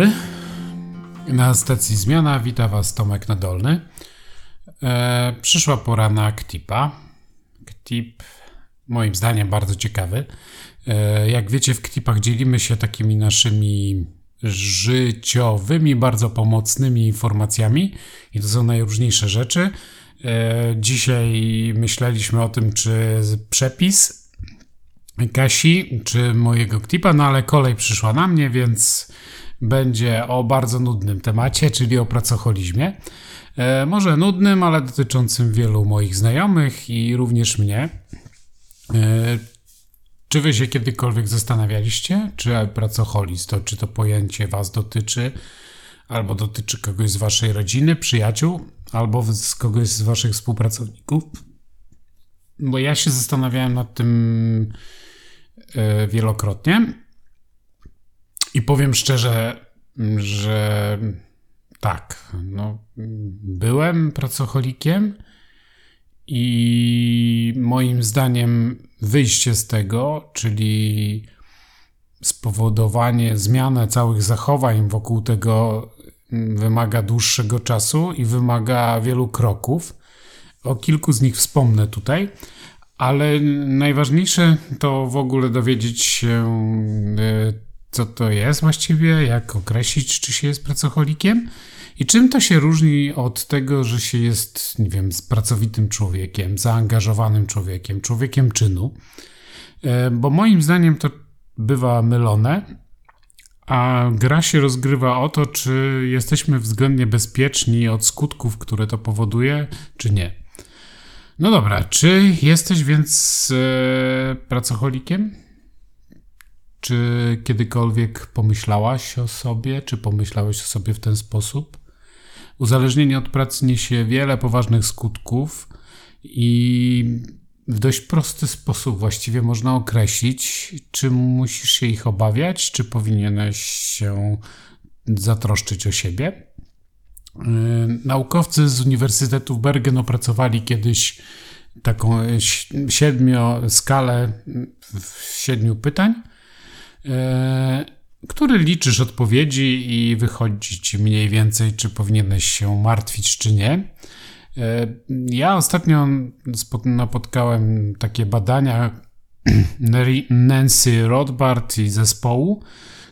dobry. Na stacji Zmiana wita Was Tomek Nadolny. E, przyszła pora na KTIPa. KTIP moim zdaniem bardzo ciekawy. E, jak wiecie, w KTIPach dzielimy się takimi naszymi życiowymi, bardzo pomocnymi informacjami i to są najróżniejsze rzeczy. E, dzisiaj myśleliśmy o tym, czy przepis Kasi, czy mojego KTIPa, no ale kolej przyszła na mnie, więc będzie o bardzo nudnym temacie, czyli o pracocholizmie. E, może nudnym, ale dotyczącym wielu moich znajomych i również mnie. E, czy wy się kiedykolwiek zastanawialiście, czy pracocholizm to, czy to pojęcie was dotyczy, albo dotyczy kogoś z waszej rodziny, przyjaciół, albo z kogoś z waszych współpracowników? Bo ja się zastanawiałem nad tym e, wielokrotnie i powiem szczerze, że tak, no, byłem pracocholikiem i moim zdaniem wyjście z tego, czyli spowodowanie, zmianę całych zachowań wokół tego wymaga dłuższego czasu i wymaga wielu kroków. O kilku z nich wspomnę tutaj, ale najważniejsze to w ogóle dowiedzieć się e, co to jest właściwie, jak określić, czy się jest pracocholikiem i czym to się różni od tego, że się jest, nie wiem, pracowitym człowiekiem, zaangażowanym człowiekiem, człowiekiem czynu. E, bo moim zdaniem to bywa mylone, a gra się rozgrywa o to, czy jesteśmy względnie bezpieczni od skutków, które to powoduje, czy nie. No dobra, czy jesteś więc e, pracocholikiem? Czy kiedykolwiek pomyślałaś o sobie, czy pomyślałeś o sobie w ten sposób? Uzależnienie od pracy niesie wiele poważnych skutków i w dość prosty sposób właściwie można określić, czy musisz się ich obawiać, czy powinieneś się zatroszczyć o siebie. Yy, naukowcy z Uniwersytetu w Bergen opracowali kiedyś taką siedmiu skalę siedmiu pytań który liczysz odpowiedzi i wychodzi ci mniej więcej, czy powinieneś się martwić, czy nie. E, ja ostatnio napotkałem takie badania Nancy Rothbard i zespołu,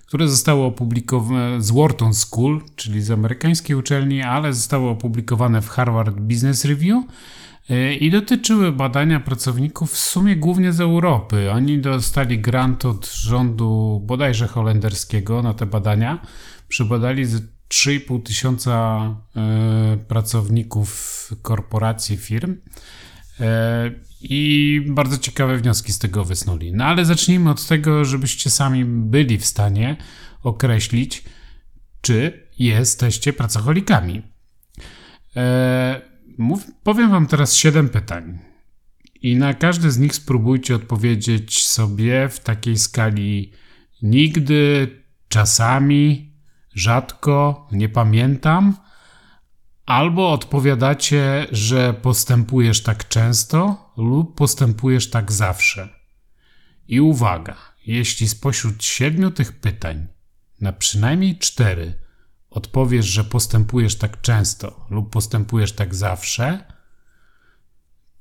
które zostały opublikowane z Wharton School, czyli z amerykańskiej uczelni, ale zostały opublikowane w Harvard Business Review E, i dotyczyły badania pracowników w sumie głównie z Europy. Oni dostali grant od rządu bodajże holenderskiego na te badania. Przebadali 3,5 tysiąca e, pracowników korporacji, firm. E, I bardzo ciekawe wnioski z tego wysnuli. No ale zacznijmy od tego, żebyście sami byli w stanie określić, czy jesteście pracocholikami. Mów, powiem Wam teraz siedem pytań. I na każde z nich spróbujcie odpowiedzieć sobie w takiej skali nigdy, czasami, rzadko, nie pamiętam, albo odpowiadacie, że postępujesz tak często lub postępujesz tak zawsze. I uwaga, jeśli spośród siedmiu tych pytań na przynajmniej cztery odpowiesz, że postępujesz tak często lub postępujesz tak zawsze,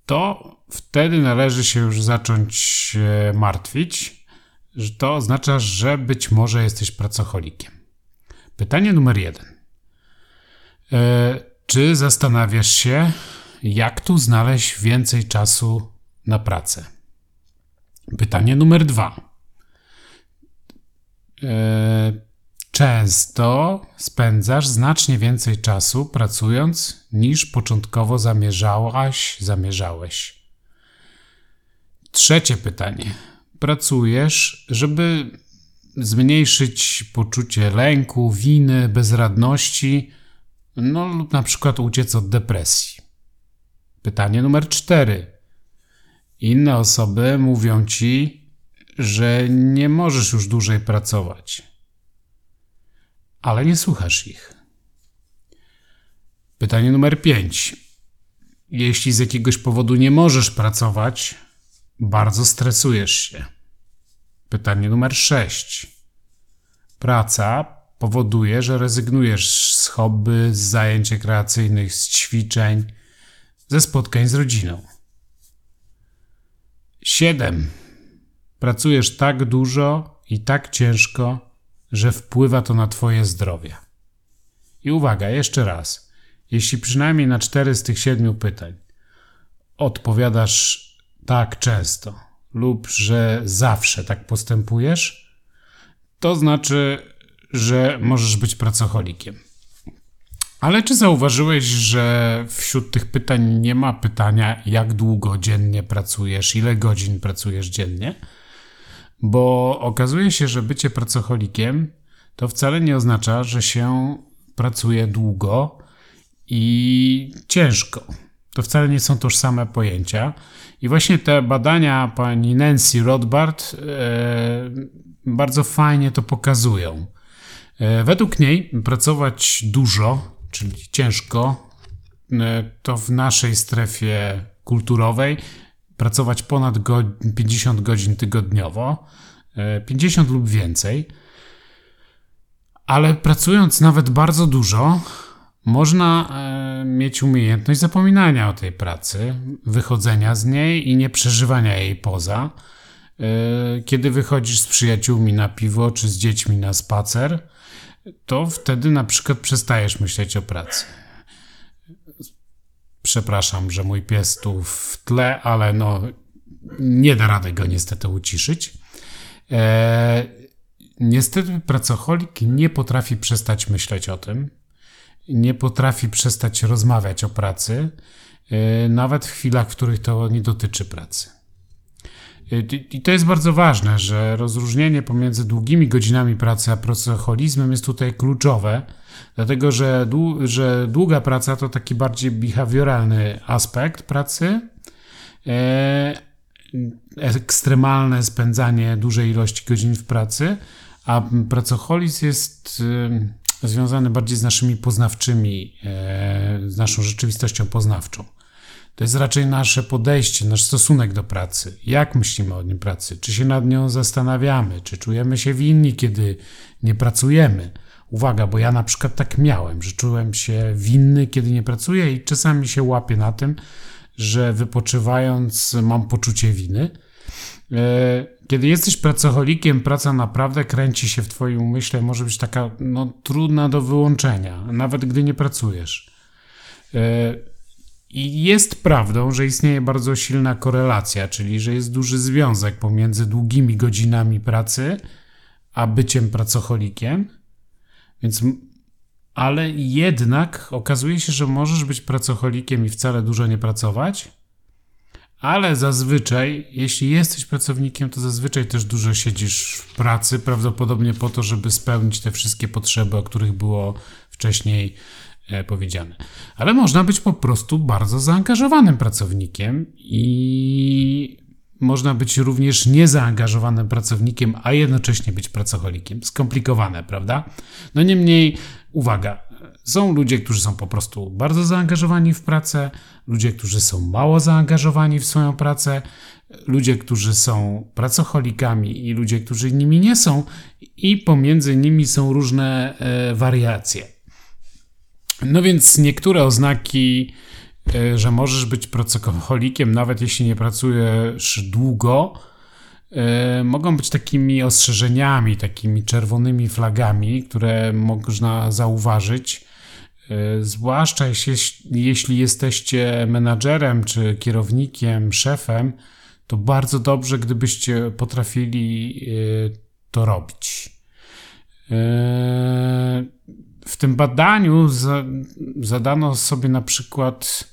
to wtedy należy się już zacząć martwić, że to oznacza, że być może jesteś pracocholikiem. Pytanie numer jeden. E, czy zastanawiasz się, jak tu znaleźć więcej czasu na pracę? Pytanie numer dwa. Często spędzasz znacznie więcej czasu pracując niż początkowo zamierzałaś, zamierzałeś. Trzecie pytanie. Pracujesz, żeby zmniejszyć poczucie lęku, winy, bezradności, no lub na przykład uciec od depresji. Pytanie numer cztery. Inne osoby mówią ci, że nie możesz już dłużej pracować ale nie słuchasz ich. Pytanie numer 5. Jeśli z jakiegoś powodu nie możesz pracować, bardzo stresujesz się. Pytanie numer 6. Praca powoduje, że rezygnujesz z hobby, z zajęć rekreacyjnych, z ćwiczeń, ze spotkań z rodziną. 7. Pracujesz tak dużo i tak ciężko, że wpływa to na Twoje zdrowie. I uwaga, jeszcze raz. Jeśli przynajmniej na cztery z tych siedmiu pytań odpowiadasz tak często lub że zawsze tak postępujesz, to znaczy, że możesz być pracocholikiem. Ale czy zauważyłeś, że wśród tych pytań nie ma pytania, jak długo dziennie pracujesz, ile godzin pracujesz dziennie? Bo okazuje się, że bycie pracocholikiem to wcale nie oznacza, że się pracuje długo i ciężko. To wcale nie są tożsame pojęcia. I właśnie te badania pani Nancy Rothbard e, bardzo fajnie to pokazują. E, według niej pracować dużo, czyli ciężko, e, to w naszej strefie kulturowej pracować ponad go 50 godzin tygodniowo, 50 lub więcej. Ale pracując nawet bardzo dużo, można e, mieć umiejętność zapominania o tej pracy, wychodzenia z niej i nie przeżywania jej poza. E, kiedy wychodzisz z przyjaciółmi na piwo czy z dziećmi na spacer, to wtedy na przykład przestajesz myśleć o pracy. Przepraszam, że mój pies tu w tle, ale no nie da rady go niestety uciszyć. E, niestety pracocholik nie potrafi przestać myśleć o tym nie potrafi przestać rozmawiać o pracy, e, nawet w chwilach, w których to nie dotyczy pracy. E, I to jest bardzo ważne, że rozróżnienie pomiędzy długimi godzinami pracy a pracoholizmem jest tutaj kluczowe, dlatego że, że długa praca to taki bardziej behawioralny aspekt pracy, e, ekstremalne spędzanie dużej ilości godzin w pracy, a pracoholizm jest związany bardziej z naszymi poznawczymi, e, z naszą rzeczywistością poznawczą. To jest raczej nasze podejście, nasz stosunek do pracy. Jak myślimy o nim pracy? Czy się nad nią zastanawiamy? Czy czujemy się winni, kiedy nie pracujemy? Uwaga, bo ja na przykład tak miałem, że czułem się winny, kiedy nie pracuję i czasami się łapię na tym, że wypoczywając mam poczucie winy. E, kiedy jesteś pracocholikiem, praca naprawdę kręci się w Twoim umyśle, może być taka no, trudna do wyłączenia, nawet gdy nie pracujesz. I jest prawdą, że istnieje bardzo silna korelacja, czyli że jest duży związek pomiędzy długimi godzinami pracy a byciem pracocholikiem. Więc, ale jednak okazuje się, że możesz być pracocholikiem i wcale dużo nie pracować, ale zazwyczaj, jeśli jesteś pracownikiem, to zazwyczaj też dużo siedzisz w pracy, prawdopodobnie po to, żeby spełnić te wszystkie potrzeby, o których było wcześniej powiedziane. Ale można być po prostu bardzo zaangażowanym pracownikiem i można być również niezaangażowanym pracownikiem, a jednocześnie być pracocholikiem. Skomplikowane, prawda? No niemniej, uwaga, są ludzie, którzy są po prostu bardzo zaangażowani w pracę, ludzie, którzy są mało zaangażowani w swoją pracę, ludzie, którzy są pracocholikami i ludzie, którzy nimi nie są, i pomiędzy nimi są różne e, wariacje. No więc niektóre oznaki, e, że możesz być pracocholikiem, nawet jeśli nie pracujesz długo, e, mogą być takimi ostrzeżeniami, takimi czerwonymi flagami, które można zauważyć E, zwłaszcza jeśli, jeśli jesteście menadżerem, czy kierownikiem, szefem, to bardzo dobrze, gdybyście potrafili to robić. W tym badaniu zadano sobie na przykład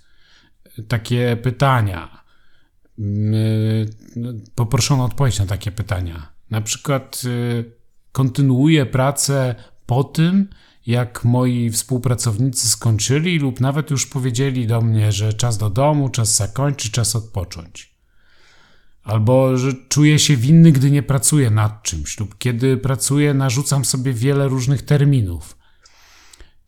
takie pytania. Poproszono odpowiedź na takie pytania. Na przykład, kontynuuję pracę po tym, jak moi współpracownicy skończyli lub nawet już powiedzieli do mnie, że czas do domu, czas zakończyć, czas odpocząć. Albo że czuję się winny, gdy nie pracuję nad czymś, lub kiedy pracuję, narzucam sobie wiele różnych terminów.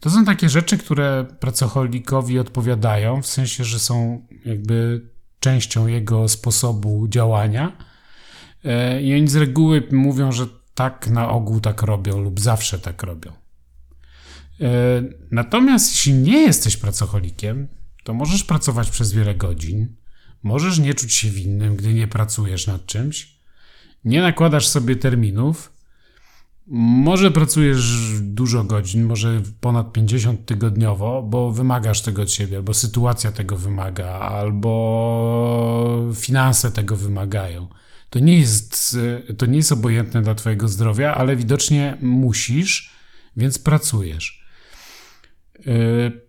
To są takie rzeczy, które pracocholikowi odpowiadają, w sensie, że są jakby częścią jego sposobu działania. E, I oni z reguły mówią, że tak na ogół tak robią lub zawsze tak robią. Natomiast jeśli nie jesteś pracocholikiem, to możesz pracować przez wiele godzin, możesz nie czuć się winnym, gdy nie pracujesz nad czymś, nie nakładasz sobie terminów, może pracujesz dużo godzin, może ponad 50 tygodniowo, bo wymagasz tego od siebie, albo sytuacja tego wymaga, albo finanse tego wymagają. To nie jest, to nie jest obojętne dla Twojego zdrowia, ale widocznie musisz, więc pracujesz. Yy,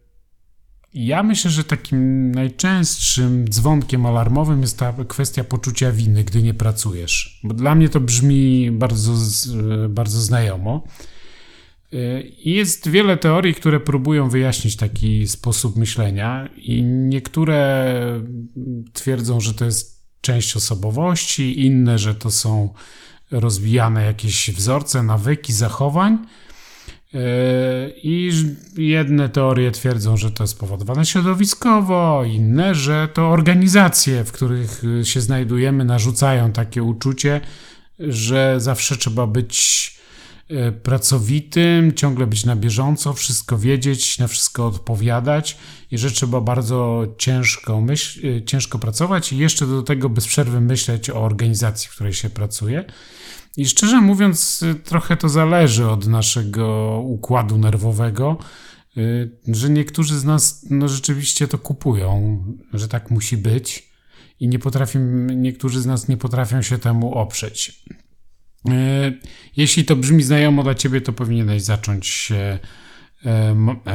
ja myślę, że takim najczęstszym dzwonkiem alarmowym jest ta kwestia poczucia winy, gdy nie pracujesz. Bo dla mnie to brzmi bardzo, bardzo znajomo. Jest wiele teorii, które próbują wyjaśnić taki sposób myślenia, i niektóre twierdzą, że to jest część osobowości, inne, że to są rozwijane jakieś wzorce, nawyki, zachowań. I jedne teorie twierdzą, że to jest spowodowane środowiskowo, inne, że to organizacje, w których się znajdujemy, narzucają takie uczucie, że zawsze trzeba być e, pracowitym, ciągle być na bieżąco, wszystko wiedzieć, na wszystko odpowiadać i że trzeba bardzo ciężko, myśl, ciężko pracować i jeszcze do tego bez przerwy myśleć o organizacji, w której się pracuje. I szczerze mówiąc, y, trochę to zależy od naszego układu nerwowego, y, że niektórzy z nas no, rzeczywiście to kupują, że tak musi być i nie niektórzy z nas nie potrafią się temu oprzeć. Y, jeśli to brzmi znajomo dla ciebie, to powinieneś zacząć się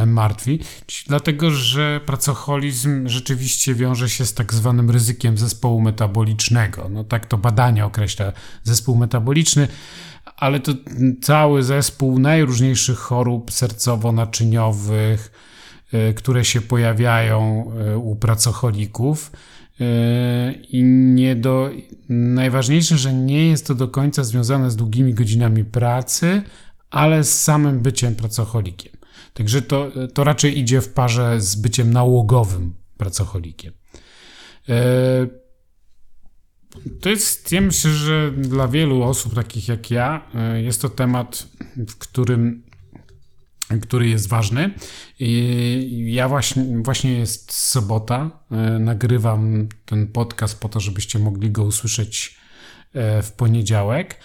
martwi, dlatego że pracoholizm rzeczywiście wiąże się z tak zwanym ryzykiem zespołu metabolicznego. No tak to badanie określa zespół metaboliczny, ale to cały zespół najróżniejszych chorób sercowo-naczyniowych, e, które się pojawiają u pracocholików. I nie do, najważniejsze, że nie jest to do końca związane z długimi godzinami pracy, ale z samym byciem pracocholikiem. Także to, to raczej idzie w parze z byciem nałogowym pracocholikiem. E, to jest, ja myślę, że dla wielu osób takich jak ja, e, jest to temat, w którym który jest ważny. Ja właśnie, właśnie jest sobota, e, nagrywam ten podcast po to, żebyście mogli go usłyszeć w poniedziałek.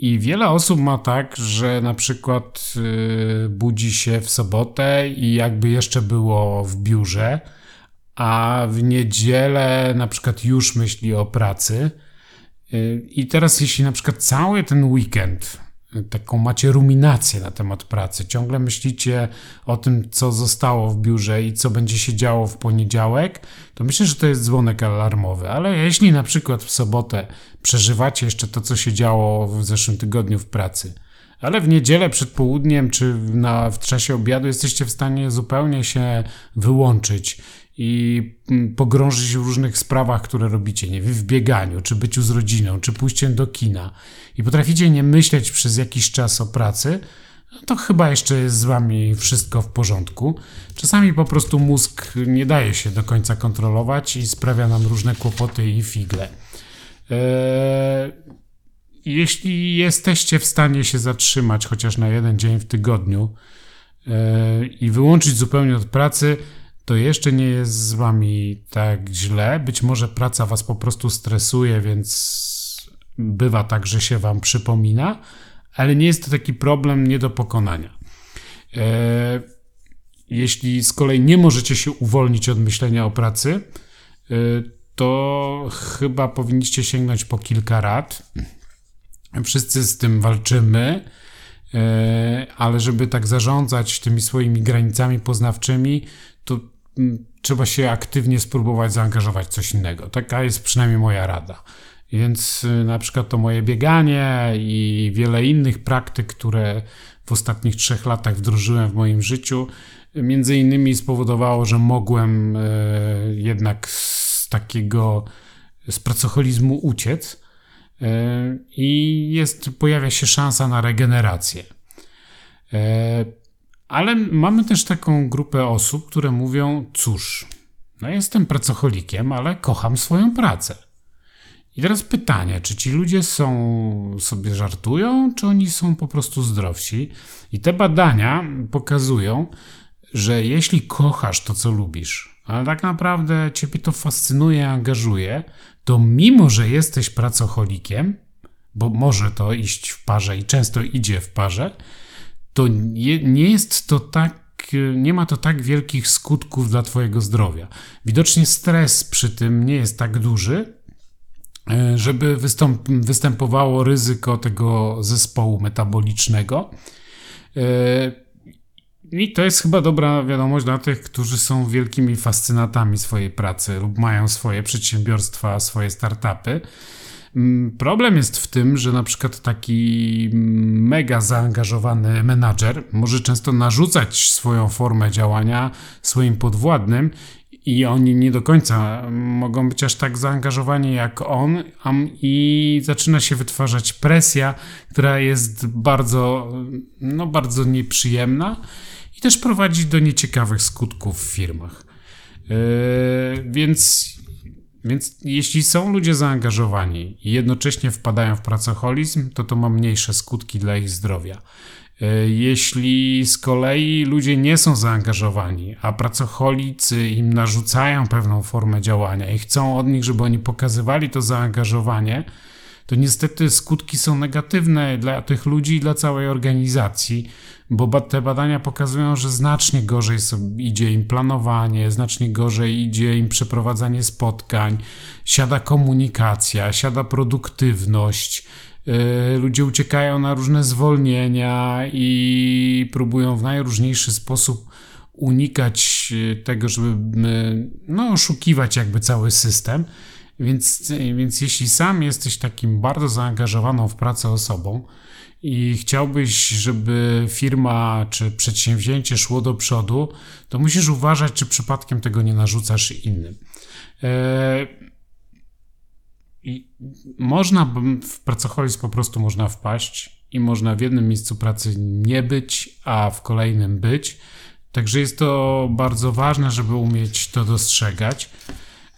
I wiele osób ma tak, że na przykład yy, budzi się w sobotę i jakby jeszcze było w biurze, a w niedzielę na przykład już myśli o pracy. Yy, I teraz, jeśli na przykład cały ten weekend taką macie ruminację na temat pracy, ciągle myślicie o tym, co zostało w biurze i co będzie się działo w poniedziałek, to myślę, że to jest dzwonek alarmowy. Ale jeśli na przykład w sobotę przeżywacie jeszcze to, co się działo w zeszłym tygodniu w pracy, ale w niedzielę przed południem czy na, w czasie obiadu jesteście w stanie zupełnie się wyłączyć i mm, pogrążyć się w różnych sprawach, które robicie, nie wiem, w bieganiu, czy byciu z rodziną, czy pójściem do kina i potraficie nie myśleć przez jakiś czas o pracy, no to chyba jeszcze jest z wami wszystko w porządku. Czasami po prostu mózg nie daje się do końca kontrolować i sprawia nam różne kłopoty i figle. Eee, jeśli jesteście w stanie się zatrzymać chociaż na jeden dzień w tygodniu eee, i wyłączyć zupełnie od pracy, to jeszcze nie jest z wami tak źle. Być może praca was po prostu stresuje, więc bywa tak, że się wam przypomina, ale nie jest to taki problem nie do pokonania. E, jeśli z kolei nie możecie się uwolnić od myślenia o pracy, e, to chyba powinniście sięgnąć po kilka rad. Wszyscy z tym walczymy, e, ale żeby tak zarządzać tymi swoimi granicami poznawczymi, to trzeba się aktywnie spróbować zaangażować w coś innego. Taka jest przynajmniej moja rada. Więc y, na przykład to moje bieganie i wiele innych praktyk, które w ostatnich trzech latach wdrożyłem w moim życiu, między innymi spowodowało, że mogłem y, jednak z takiego z pracocholizmu uciec y, i jest, pojawia się szansa na regenerację. Ale mamy też taką grupę osób, które mówią: Cóż, no jestem pracocholikiem, ale kocham swoją pracę. I teraz pytanie, czy ci ludzie są sobie żartują, czy oni są po prostu zdrowsi? I te badania pokazują, że jeśli kochasz to, co lubisz, ale tak naprawdę ciebie to fascynuje, angażuje, to mimo, że jesteś pracocholikiem, bo może to iść w parze i często idzie w parze, to nie, nie jest to tak nie ma to tak wielkich skutków dla Twojego zdrowia. Widocznie stres przy tym nie jest tak duży, e, żeby występowało ryzyko tego zespołu metabolicznego. E, i to jest chyba dobra wiadomość dla tych, którzy są wielkimi fascynatami swojej pracy lub mają swoje przedsiębiorstwa, swoje startupy. Mm, problem jest w tym, że na przykład taki mega zaangażowany menadżer może często narzucać swoją formę działania swoim podwładnym i oni nie do końca mogą być aż tak zaangażowani jak on, i zaczyna się wytwarzać presja, która jest bardzo, no bardzo nieprzyjemna i też prowadzi do nieciekawych skutków w firmach. Yy, więc, więc jeśli są ludzie zaangażowani i jednocześnie wpadają w pracoholizm, to to ma mniejsze skutki dla ich zdrowia. Yy, jeśli z kolei ludzie nie są zaangażowani, a pracocholicy im narzucają pewną formę działania i chcą od nich, żeby oni pokazywali to zaangażowanie, to niestety skutki są negatywne dla tych ludzi i dla całej organizacji, bo te badania pokazują, że znacznie gorzej idzie im planowanie, znacznie gorzej idzie im przeprowadzanie spotkań, siada komunikacja, siada produktywność. Y, ludzie uciekają na różne zwolnienia i próbują w najróżniejszy sposób unikać y, tego, żeby no, oszukiwać jakby cały system. Więc, więc jeśli sam jesteś takim bardzo zaangażowaną w pracę osobą i chciałbyś, żeby firma czy przedsięwzięcie szło do przodu, to musisz uważać, czy przypadkiem tego nie narzucasz innym. E, i można w pracoholizm po prostu można wpaść i można w jednym miejscu pracy nie być, a w kolejnym być. Także jest to bardzo ważne, żeby umieć to dostrzegać.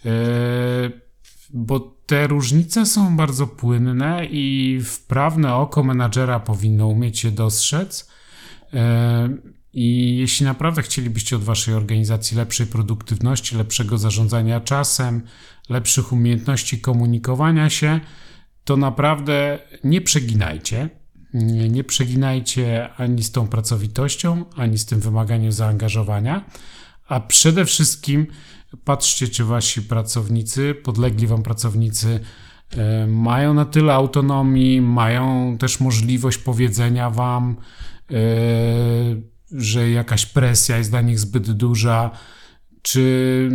E, bo te różnice są bardzo płynne i wprawne oko menadżera powinno umieć je dostrzec. E, I jeśli naprawdę chcielibyście od waszej organizacji lepszej produktywności, lepszego zarządzania czasem, lepszych umiejętności komunikowania się, to naprawdę nie przeginajcie. Nie, nie przeginajcie ani z tą pracowitością, ani z tym wymaganiem zaangażowania, a przede wszystkim patrzcie, czy wasi pracownicy, podlegli wam pracownicy e, mają na tyle autonomii, mają też możliwość powiedzenia wam, e, że jakaś presja jest dla nich zbyt duża, czy,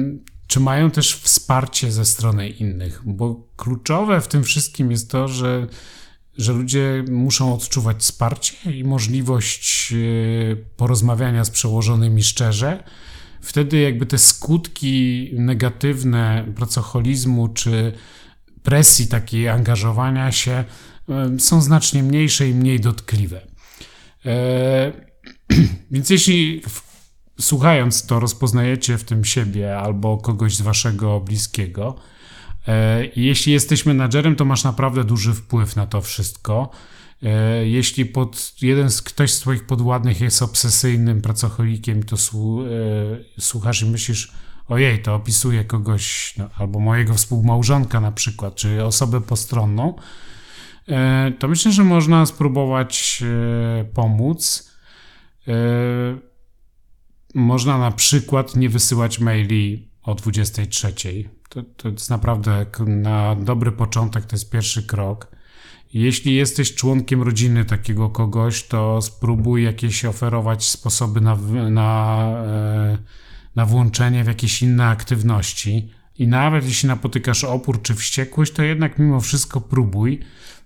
czy mają też wsparcie ze strony innych, bo kluczowe w tym wszystkim jest to, że, że ludzie muszą odczuwać wsparcie i możliwość e, porozmawiania z przełożonymi szczerze wtedy jakby te skutki negatywne pracoholizmu czy presji takiej angażowania się są znacznie mniejsze i mniej dotkliwe. E, więc jeśli słuchając to rozpoznajecie w tym siebie albo kogoś z waszego bliskiego, e, jeśli jesteś menadżerem, to masz naprawdę duży wpływ na to wszystko. E, jeśli pod, jeden z, ktoś z Twoich podwładnych jest obsesyjnym pracocholikiem, to e, słuchasz i myślisz, ojej, to opisuje kogoś, no, albo mojego współmałżonka na przykład, czy osobę postronną, e, to myślę, że można spróbować pomóc. Można na przykład nie wysyłać maili o 23. To, to jest naprawdę na dobry początek, to jest pierwszy krok. Jeśli jesteś członkiem rodziny takiego kogoś, to spróbuj jakieś oferować sposoby na, na, e, na włączenie w jakieś inne aktywności. I nawet jeśli napotykasz opór czy wściekłość, to jednak mimo wszystko próbuj,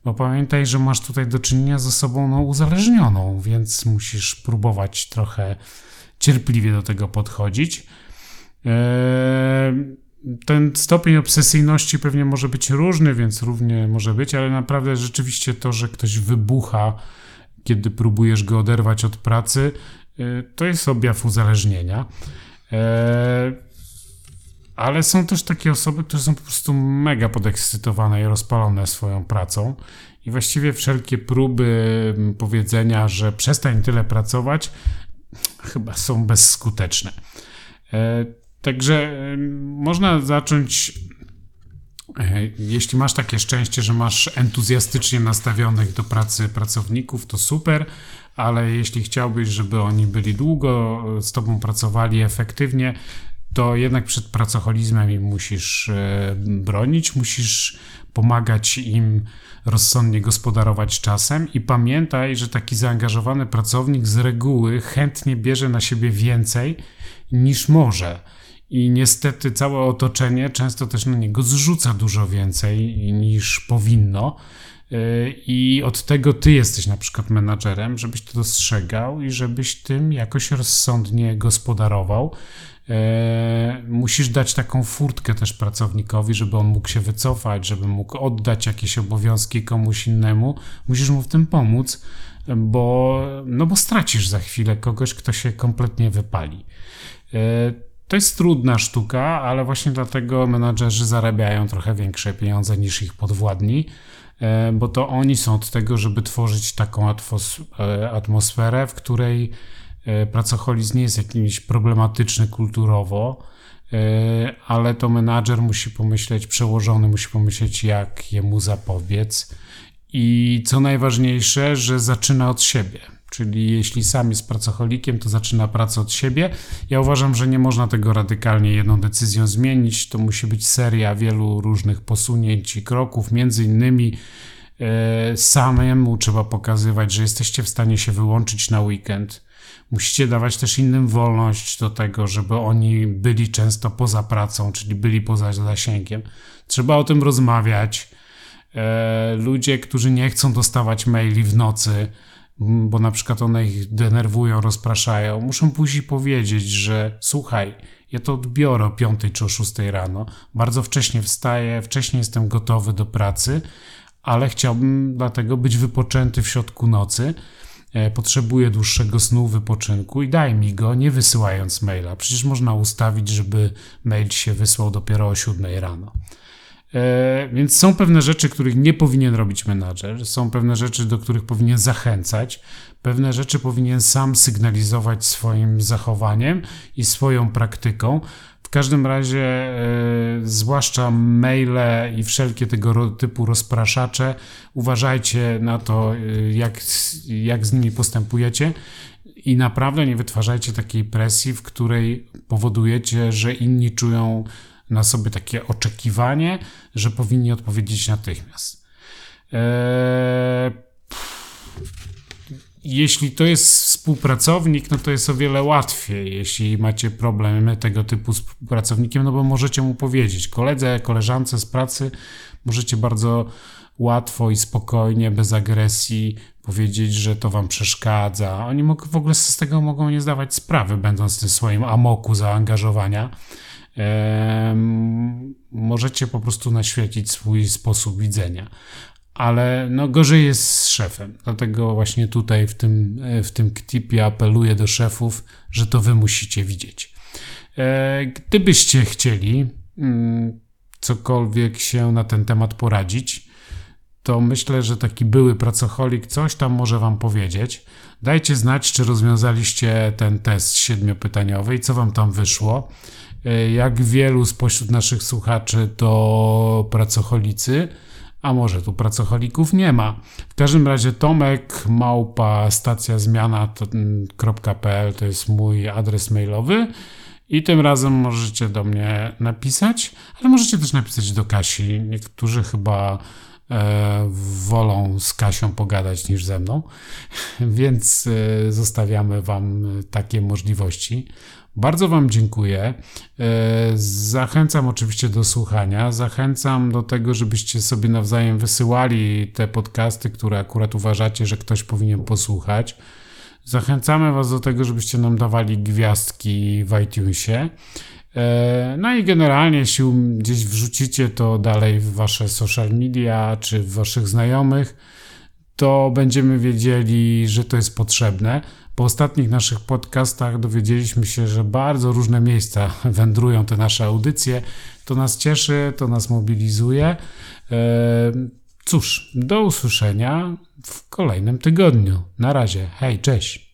bo pamiętaj, że masz tutaj do czynienia z osobą no, uzależnioną, więc musisz próbować trochę cierpliwie do tego podchodzić. Eee, ten stopień obsesyjności pewnie może być różny, więc równie może być, ale naprawdę rzeczywiście to, że ktoś wybucha, kiedy próbujesz go oderwać od pracy, y, to jest objaw uzależnienia. E, ale są też takie osoby, które są po prostu mega podekscytowane i rozpalone swoją pracą. I właściwie wszelkie próby powiedzenia, że przestań tyle pracować, chyba są bezskuteczne. E, także można zacząć E, jeśli masz takie szczęście, że masz entuzjastycznie nastawionych do pracy pracowników, to super, ale jeśli chciałbyś, żeby oni byli długo z tobą pracowali efektywnie, to jednak przed pracoholizmem im musisz e, bronić, musisz pomagać im rozsądnie gospodarować czasem i pamiętaj, że taki zaangażowany pracownik z reguły chętnie bierze na siebie więcej niż może i niestety całe otoczenie często też na niego zrzuca dużo więcej niż powinno. Y, I od tego ty jesteś na przykład menadżerem, żebyś to dostrzegał i żebyś tym jakoś rozsądnie gospodarował. Y, musisz dać taką furtkę też pracownikowi, żeby on mógł się wycofać, żeby mógł oddać jakieś obowiązki komuś innemu. Musisz mu w tym pomóc, bo, no bo stracisz za chwilę kogoś, kto się kompletnie wypali. To jest trudna sztuka, ale właśnie dlatego menadżerzy zarabiają trochę większe pieniądze niż ich podwładni, e, bo to oni są od tego, żeby tworzyć taką e, atmosferę, w której e, pracoholizm nie jest jakimś problematyczny kulturowo, ale to menadżer musi pomyśleć, przełożony musi pomyśleć, jak jemu zapobiec. I co najważniejsze, że zaczyna od siebie Czyli jeśli sam jest pracocholikiem, to zaczyna pracę od siebie. Ja uważam, że nie można tego radykalnie jedną decyzją zmienić. To musi być seria wielu różnych posunięć i kroków. Między innymi e, samemu trzeba pokazywać, że jesteście w stanie się wyłączyć na weekend. Musicie dawać też innym wolność do tego, żeby oni byli często poza pracą, czyli byli poza zasięgiem. Trzeba o tym rozmawiać. E, ludzie, którzy nie chcą dostawać maili w nocy, bo na przykład one ich denerwują, rozpraszają, muszą później powiedzieć, że słuchaj, ja to odbiorę o 5 czy o 6 rano, bardzo wcześnie wstaję, wcześniej jestem gotowy do pracy, ale chciałbym dlatego być wypoczęty w środku nocy. E, potrzebuję dłuższego snu, wypoczynku i daj mi go, nie wysyłając maila. Przecież można ustawić, żeby mail się wysłał dopiero o 7 rano. E, więc są pewne rzeczy, których nie powinien robić menadżer, są pewne rzeczy, do których powinien zachęcać, pewne rzeczy powinien sam sygnalizować swoim zachowaniem i swoją praktyką. W każdym razie, e, zwłaszcza maile i wszelkie tego typu rozpraszacze, uważajcie na to, e, jak, jak z nimi postępujecie i naprawdę nie wytwarzajcie takiej presji, w której powodujecie, że inni czują na sobie takie oczekiwanie, że powinni odpowiedzieć natychmiast. Eee, jeśli to jest współpracownik, no to jest o wiele łatwiej, jeśli macie problemy tego typu z współpracownikiem, no bo możecie mu powiedzieć, koledze, koleżance z pracy, możecie bardzo łatwo i spokojnie, bez agresji powiedzieć, że to wam przeszkadza. Oni w ogóle z tego mogą nie zdawać sprawy, będąc w tym swoim amoku zaangażowania możecie po prostu naświetlić swój sposób widzenia. Ale no gorzej jest z szefem. Dlatego właśnie tutaj w tym, w tym ktipie apeluję do szefów, że to wy musicie widzieć. E, gdybyście chcieli mm, cokolwiek się na ten temat poradzić, to myślę, że taki były pracocholik coś tam może wam powiedzieć. Dajcie znać, czy rozwiązaliście ten test siedmiopytaniowy i co wam tam wyszło. E, jak wielu spośród naszych słuchaczy to pracocholicy, a może tu pracocholików nie ma. W każdym razie Tomek małpa stacja zmiana.pl to jest mój adres mailowy i tym razem możecie do mnie napisać, ale możecie też napisać do Kasi. Niektórzy chyba e, wolą z Kasią pogadać niż ze mną, więc e, zostawiamy Wam takie możliwości. Bardzo Wam dziękuję. E, zachęcam oczywiście do słuchania. Zachęcam do tego, żebyście sobie nawzajem wysyłali te podcasty, które akurat uważacie, że ktoś powinien posłuchać. Zachęcamy Was do tego, żebyście nam dawali gwiazdki w iTunesie. E, no i generalnie, jeśli gdzieś wrzucicie to dalej w Wasze social media czy w Waszych znajomych, to będziemy wiedzieli, że to jest potrzebne Po ostatnich naszych podcastach dowiedzieliśmy się, że bardzo różne miejsca wędrują te nasze audycje. To nas cieszy, to nas mobilizuje. E, cóż, do usłyszenia w kolejnym tygodniu. Na razie. Hej, cześć.